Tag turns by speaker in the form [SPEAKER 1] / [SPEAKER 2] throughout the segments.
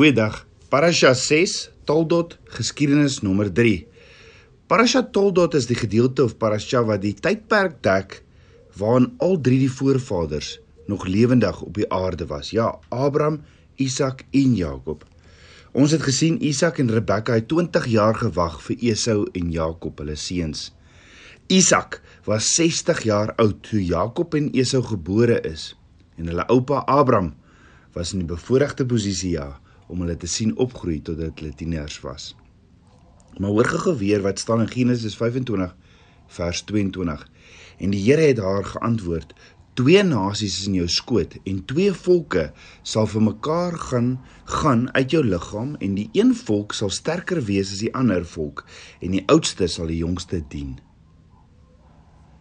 [SPEAKER 1] Goeiedag. Parasha 6, Toldot, geskiedenis nommer 3. Parasha Toldot is die gedeelte of parasha wat die tydperk dek waarin al drie die voorvaders nog lewendig op die aarde was. Ja, Abraham, Isak en Jakob. Ons het gesien Isak en Rebekka het 20 jaar gewag vir Esau en Jakob, hulle seuns. Isak was 60 jaar oud toe Jakob en Esau gebore is en hulle oupa Abraham was in die bevoordeelde posisie ja om hulle te sien opgroei totdat hulle tieners was. Maar hoor gou weer wat staan in Genesis 25 vers 22. En die Here het haar geantwoord: Twee nasies is in jou skoot en twee volke sal vir mekaar gaan gaan uit jou liggaam en die een volk sal sterker wees as die ander volk en die oudste sal die jongste dien.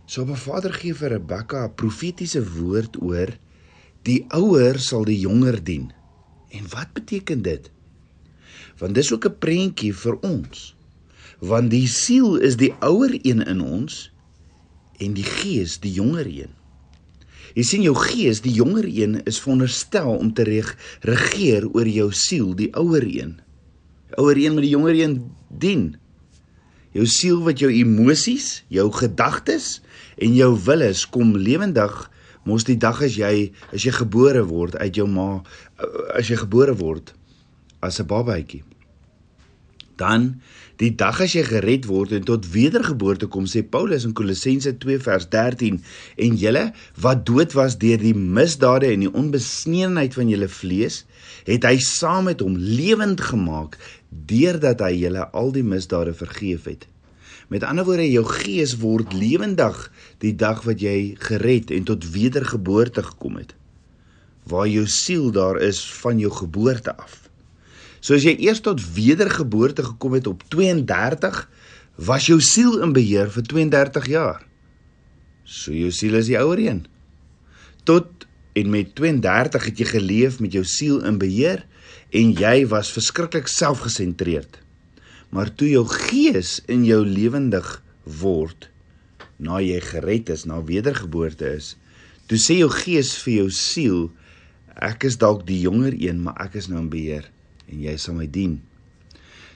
[SPEAKER 1] So 'n vader gee vir Rebekka 'n profetiese woord oor die ouer sal die jonger dien. En wat beteken dit? Want dis ook 'n prentjie vir ons. Want die siel is die ouer een in ons en die gees die jonger een. Jy sien jou gees, die jonger een is veronderstel om te reg, regeer oor jou siel, die ouer een. Die ouer een moet die jonger een dien. Jou siel wat jou emosies, jou gedagtes en jou wille kom lewendig mos die dag as jy as jy gebore word uit jou ma as jy gebore word as 'n babatjie dan die dag as jy gered word en tot wedergeboorte kom sê Paulus in Kolossense 2 vers 13 en julle wat dood was deur die misdade en die onbesneenheid van julle vlees het hy saam met hom lewend gemaak deurdat hy julle al die misdade vergeef het Met ander woorde, jou gees word lewendig die dag wat jy gered en tot wedergeboorte gekom het. Waar jou siel daar is van jou geboorte af. So as jy eers tot wedergeboorte gekom het op 32, was jou siel in beheer vir 32 jaar. So jou siel is die ouer een. Tot en met 32 het jy geleef met jou siel in beheer en jy was verskriklik selfgesentreerd maar toe jou gees in jou lewendig word na jy gered is, na wedergeboorte is, toe sê jou gees vir jou siel ek is dalk die jonger een, maar ek is nou in beheer en jy sal my dien.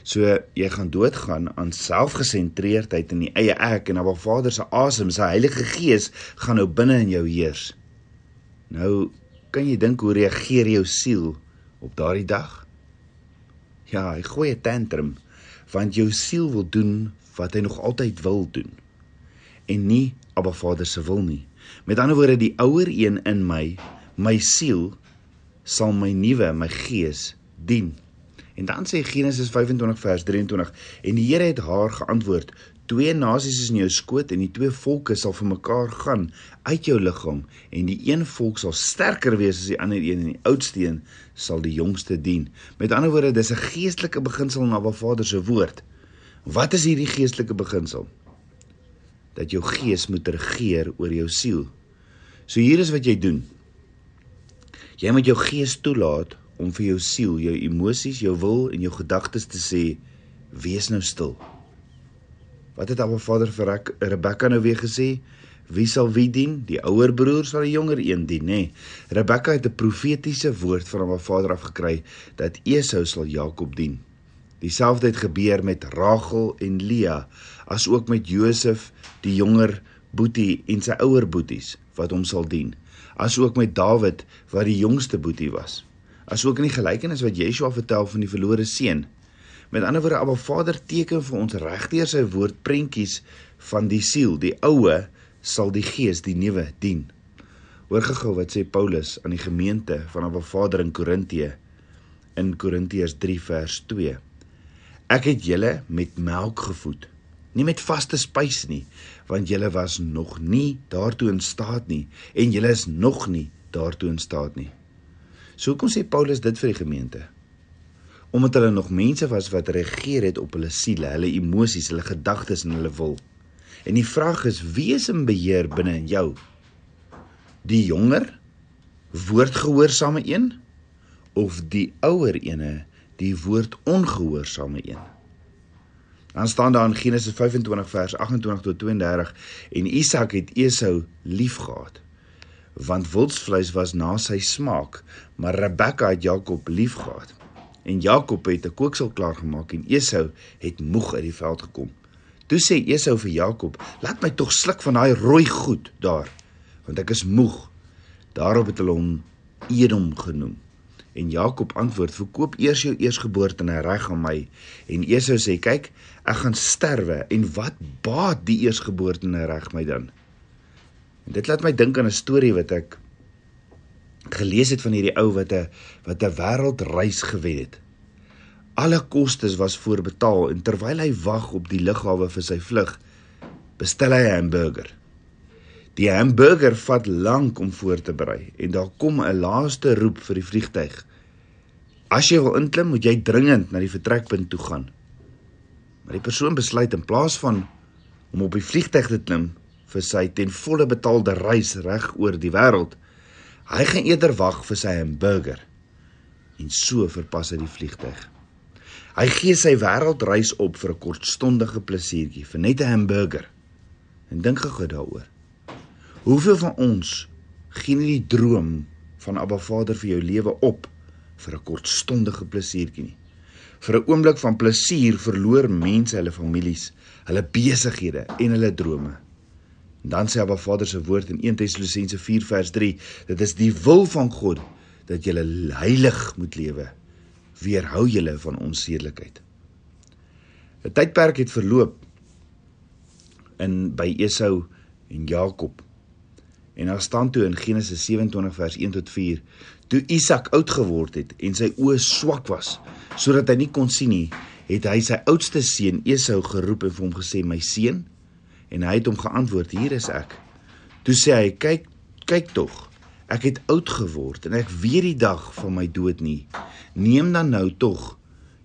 [SPEAKER 1] So jy gaan doodgaan aan selfgesentreerdheid in die eie ek en Abba Vader se asem, sy Heilige Gees gaan nou binne in jou heers. Nou kan jy dink hoe reageer jou siel op daardie dag? Ja, hy gooi 'n tantrum want jou siel wil doen wat hy nog altyd wil doen en nie Abba Vader se wil nie. Met ander woorde, die ouer een in my, my siel sal my nuwe, my gees dien. En dan sê Genesis 25 vers 23 en die Here het haar geantwoord: Twee nasies is in jou skoot en die twee volke sal vir mekaar gaan uit jou liggaam en die een volk sal sterker wees as die ander een en die oudste een sal die jongste dien. Met ander woorde, dis 'n geestelike beginsel na wat Vader se woord. Wat is hierdie geestelike beginsel? Dat jou gees moet regeer oor jou siel. So hier is wat jy doen. Jy moet jou gees toelaat om vir jou siel, jou emosies, jou wil en jou gedagtes te sê: "Wees nou stil." Wat het Abba Vader vir Rebekka nou weer gesê? Wie sal wie dien? Die ouer broer sal die jonger een dien, nê? Nee. Rebekka het 'n profetiese woord van Abba Vader afgekry dat Esau sal Jakob dien. Dieselfde het gebeur met Rachel en Lea, as ook met Josef, die jonger boetie en sy ouer boeties wat hom sal dien, as ook met Dawid wat die jongste boetie was. As ook in die gelykenis wat Yeshua vertel van die verlore seun Met ander woorde, Abba Vader teken vir ons regdeur sy woord prentjies van die siel, die oue sal die gees die nuwe dien. Hoor gou wat sê Paulus aan die gemeente van Abba Vader in Korintië in Korintiërs 3 vers 2. Ek het julle met melk gevoed, nie met vaste spys nie, want julle was nog nie daartoe in staat nie en julle is nog nie daartoe in staat nie. So kom sê Paulus dit vir die gemeente omdat hulle nog mense was wat regeer het op hulle siele, hulle emosies, hulle gedagtes en hulle wil. En die vraag is wie is in beheer binne in jou? Die jonger woordgehoorsame een of die ouer ene, die woord ongehoorsame een? Dan staan daar in Genesis 25 vers 28 tot 32 en Isak het Esau liefgehad want wildsvleis was na sy smaak, maar Rebekka het Jakob liefgehad. En Jakob het 'n kooksel klaar gemaak en Esau het moeg uit die veld gekom. Toe sê Esau vir Jakob: "Laat my tog sluk van daai rooi goed daar, want ek is moeg." Daarop het hulle hom Edom genoem. En Jakob antwoord: "Verkoop eers jou eersgeboorte reg aan my." En Esau sê: "Kyk, ek gaan sterwe en wat baat die eersgeboorte reg my dan?" En dit laat my dink aan 'n storie wat ek gelees het van hierdie ou wat 'n wat 'n wêreldreis gewen het. Alle kostes was voorbetaal en terwyl hy wag op die lughawe vir sy vlug, bestel hy 'n hamburger. Die hamburger vat lank om voor te berei en daar kom 'n laaste roep vir die vliegtyg. As jy wil inklim, moet jy dringend na die vertrekpunt toe gaan. Maar die persoon besluit in plaas van om op die vliegtyg te klim vir sy ten volle betaalde reis reg oor die wêreld, hy gaan eerder wag vir sy hamburger. En so verpas hy die vliegtyg. Hy gee sy wêreldreis op vir 'n kortstondige plesiertjie, vir net 'n hamburger. En dink gou daaroor. Hoeveel van ons gee nie die droom van Abba Vader vir jou lewe op vir 'n kortstondige plesiertjie nie. Vir 'n oomblik van plesier verloor mense hulle families, hulle besighede en hulle drome. Dan sê Abba Vader se woord in 1 Tessalonisense 4 vers 3, dit is die wil van God dat jy heilig moet lewe. Weerhou julle van onsedelikheid. 'n Tydperk het verloop in by Esau en Jakob En daar staan toe in Genesis 27 vers 1 tot 4: Toe Isak oud geword het en sy oë swak was, sodat hy nie kon sien nie, het hy sy oudste seun Esau geroep en vir hom gesê: "My seun." En hy het hom geantwoord: "Hier is ek." Toe sê hy: "Kyk, kyk tog. Ek het oud geword en ek weet die dag van my dood nie. Neem dan nou tog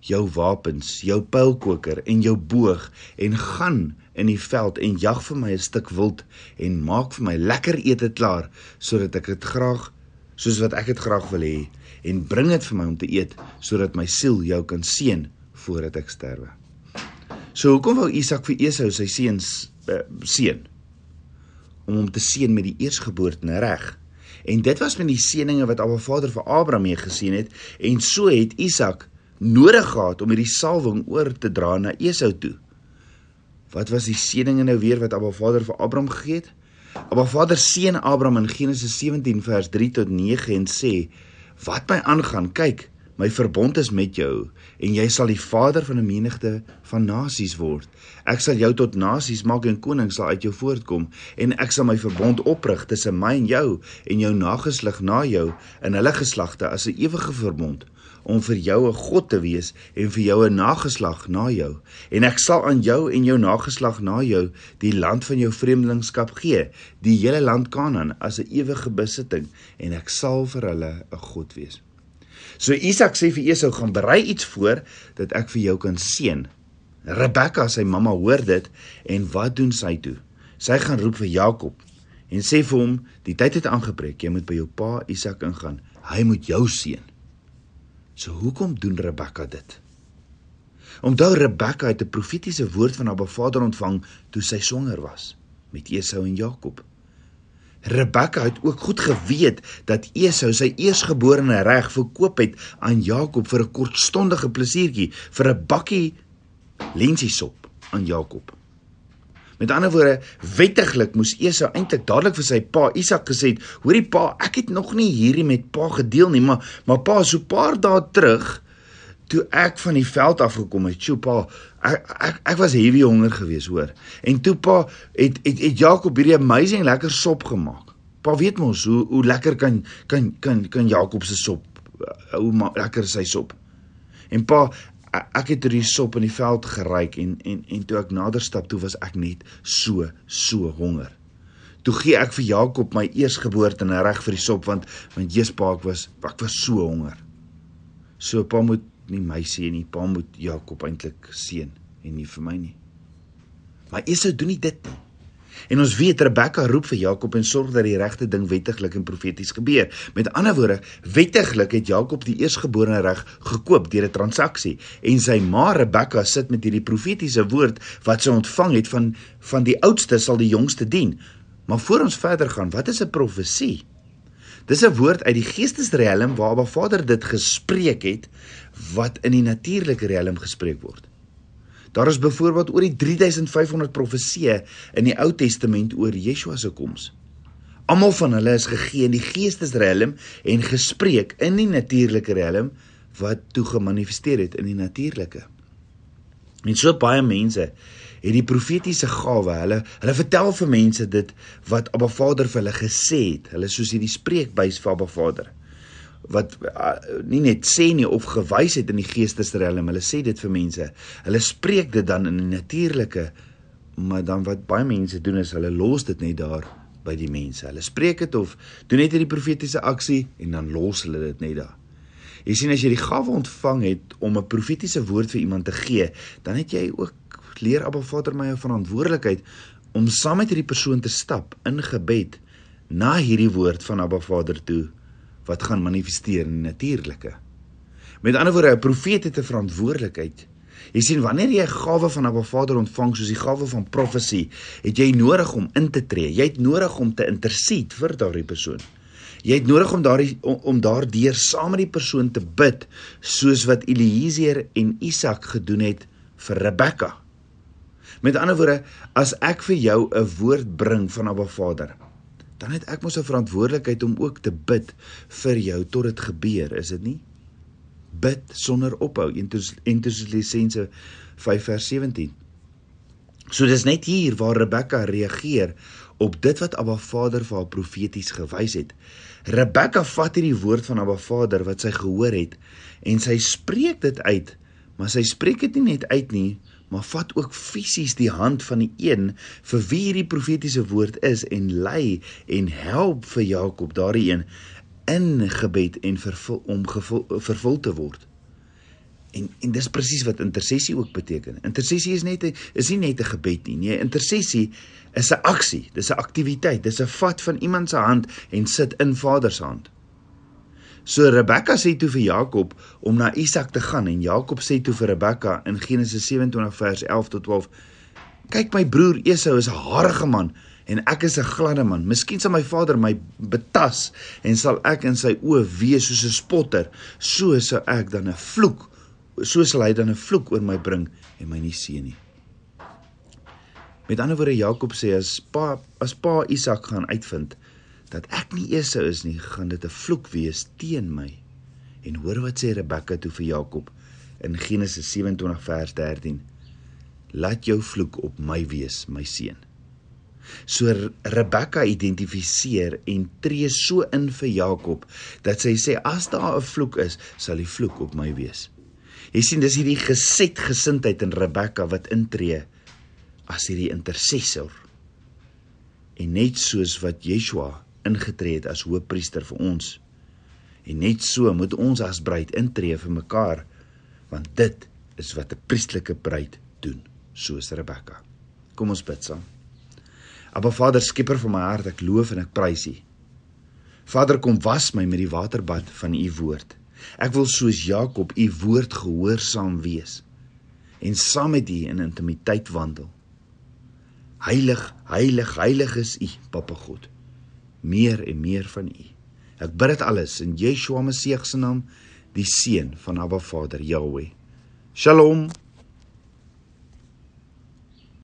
[SPEAKER 1] jou wapens, jou pylkoker en jou boog en gaan in die veld en jag vir my 'n stuk wild en maak vir my lekker ete klaar sodat ek dit graag soos wat ek dit graag wil hê en bring dit vir my om te eet sodat my siel jou kan seën voordat ek sterwe. So hoekom wou Isak vir Esau sy seuns uh, seën om hom te seën met die eersgeboorte reg? En dit was met die seëninge wat Abba Vader vir Abraham mee geseën het en so het Isak nodig gehad om hierdie salwing oor te dra na Esau toe. Wat was die seëninge nou weer wat Abba Vader vir Abraham gegee het? Abba Vader seën Abraham in Genesis 17 vers 3 tot 9 en sê: "Wat my aangaan, kyk, my verbond is met jou en jy sal die vader van 'n menigte van nasies word. Ek sal jou tot nasies maak en konings sal uit jou voortkom en ek sal my verbond oprig tussen my en jou en jou nageslag na jou in hulle geslagte as 'n ewige verbond." om vir jou 'n God te wees en vir jou 'n nageslag na jou. En ek sal aan jou en jou nageslag na jou die land van jou vreemdelingskap gee, die hele land Kanaan as 'n ewige besitting en ek sal vir hulle 'n God wees. So Isak sê vir Esau gaan berei iets voor dat ek vir jou kan seën. Rebekka sy mamma hoor dit en wat doen sy toe? Sy gaan roep vir Jakob en sê vir hom die tyd het aangebreek jy moet by jou pa Isak ingaan hy moet jou seën So hoekom doen Rebekka dit? Onthou Rebekka het 'n profetiese woord van haar vader ontvang toe sy swanger was met Esau en Jakob. Rebekka het ook goed geweet dat Esau sy eersgeborene reg verkoop het aan Jakob vir 'n kortstondige plesiertjie, vir 'n bakkie lensiesop aan Jakob. Met ander woorde, wettiglik moes Esau eintlik dadelik vir sy pa Isak gesê het: "Hoorie pa, ek het nog nie hierdie met pa gedeel nie, maar maar pa, so 'n paar dae terug toe ek van die veld af gekom het, sjoe pa, ek ek ek was heavy honger gewees, hoor. En toe pa het het, het Jakob hierdie amazing lekker sop gemaak. Pa weet mos hoe hoe lekker kan kan kan kan Jakob se sop hoe lekker is sy sop. En pa, ek het hierdie sop in die veld geryk en en en toe ek nader stap toe was ek net so so honger. Toe gee ek vir Jakob my eersgeboorte en reg vir die sop want want Jesus pa ek was ek was so honger. So pa moet nie my seën nie, pa moet Jakob eintlik seën en nie vir my nie. Maar Esau doen nie dit nie. En ons weet Rebekka roep vir Jakob en sorg dat die regte ding wettiglik en profeties gebeur. Met ander woorde, wettiglik het Jakob die eersgeborene reg gekoop deur 'n transaksie en sy ma Rebekka sit met hierdie profetiese woord wat sy ontvang het van van die oudste sal die jongste dien. Maar voor ons verder gaan, wat is 'n profesie? Dis 'n woord uit die geestesriem waar Abba Vader dit gespreek het wat in die natuurlike riem gespreek word. Daar is byvoorbeeld oor die 3500 profeseë in die Ou Testament oor Yeshua se koms. Almal van hulle is gegee in die geestesriem en gespreek in die natuurlike riem wat toe gemanifesteer het in die natuurlike. En so baie mense het die profetiese gawe. Hulle hulle vertel vir mense dit wat Abba Vader vir hulle gesê het. Hulle soos hierdie spreekbuis vir Abba Vader wat uh, nie net sê nie of gewys het in die geestesriem, hulle sê dit vir mense. Hulle spreek dit dan in die natuurlike, maar dan wat baie mense doen is hulle los dit net daar by die mense. Hulle spreek dit of doen net hierdie profetiese aksie en dan los hulle dit net daar. Jy sien as jy die gawe ontvang het om 'n profetiese woord vir iemand te gee, dan het jy ook leer Abba Vader my 'n verantwoordelikheid om saam met hierdie persoon te stap in gebed na hierdie woord van Abba Vader toe wat gaan manifesteer in die natuurlike. Met ander woorde, 'n profeet het 'n verantwoordelikheid. Jy sien wanneer jy 'n gawe van Abba Vader ontvang soos die gawe van profesie, het jy nodig om in te tree. Jy het nodig om te intercede vir daardie persoon. Jy het nodig om daardie om, om daardeur saam met die persoon te bid soos wat Eliezer en Isak gedoen het vir Rebekka. Met ander woorde, as ek vir jou 'n woord bring van Abba Vader, dan het ek mos 'n verantwoordelikheid om ook te bid vir jou tot dit gebeur, is dit nie? Bid sonder ophou. Entusiasme 5 vers 17. So dis net hier waar Rebekka reageer op dit wat Abba Vader vir haar profeties gewys het. Rebekka vat hierdie woord van Abba Vader wat sy gehoor het en sy spreek dit uit, maar sy spreek dit nie net uit nie, maar vat ook fisies die hand van die een vir wie hierdie profetiese woord is en lei en help vir Jakob daardie een in gebed en vervul, om gevul, vervul te word. En en dis presies wat intersessie ook beteken. Intersessie is net 'n is nie net 'n gebed nie. Nee, intersessie is 'n aksie, dis 'n aktiwiteit, dis 'n vat van iemand se hand en sit in Vader se hand. So Rebekka sê toe vir Jakob om na Isak te gaan en Jakob sê toe vir Rebekka in Genesis 27 vers 11 tot 12: "Kyk my broer Esau is 'n harige man en ek is 'n gladde man. Miskien sal my vader my betas en sal ek in sy oë wees soos 'n spotter. So sou ek dan 'n vloek, so sal hy dan 'n vloek oor my bring en my nie seën nie." Met ander woorde Jakob sê as pa as pa Isak gaan uitvind dat ek nie Esau is nie, gaan dit 'n vloek wees teen my. En hoor wat sê Rebekka toe vir Jakob in Genesis 27 vers 13. Laat jou vloek op my wees, my seun. So Rebekka identifiseer en tree so in vir Jakob dat sy sê as daar 'n vloek is, sal die vloek op my wees. Jy sien dis hierdie geset gesindheid in Rebekka wat intree as hierdie intercessor. En net soos wat Yeshua ingetree het as hoëpriester vir ons. En net so moet ons as bruid intree vir mekaar, want dit is wat 'n priestelike bruid doen, soos Rebekka. Kom ons bid saam. Aba Vader, skieper van my hart, ek loof en ek prys U. Vader, kom was my met die waterbad van U woord. Ek wil soos Jakob U woord gehoorsaam wees en saam met U in intimiteit wandel. Heilig, heilig, heilig is U, Papa God meer en meer van U. Ek bid dit alles in Yeshua Messie se naam, die seun van Abba Vader, Yahweh. Shalom.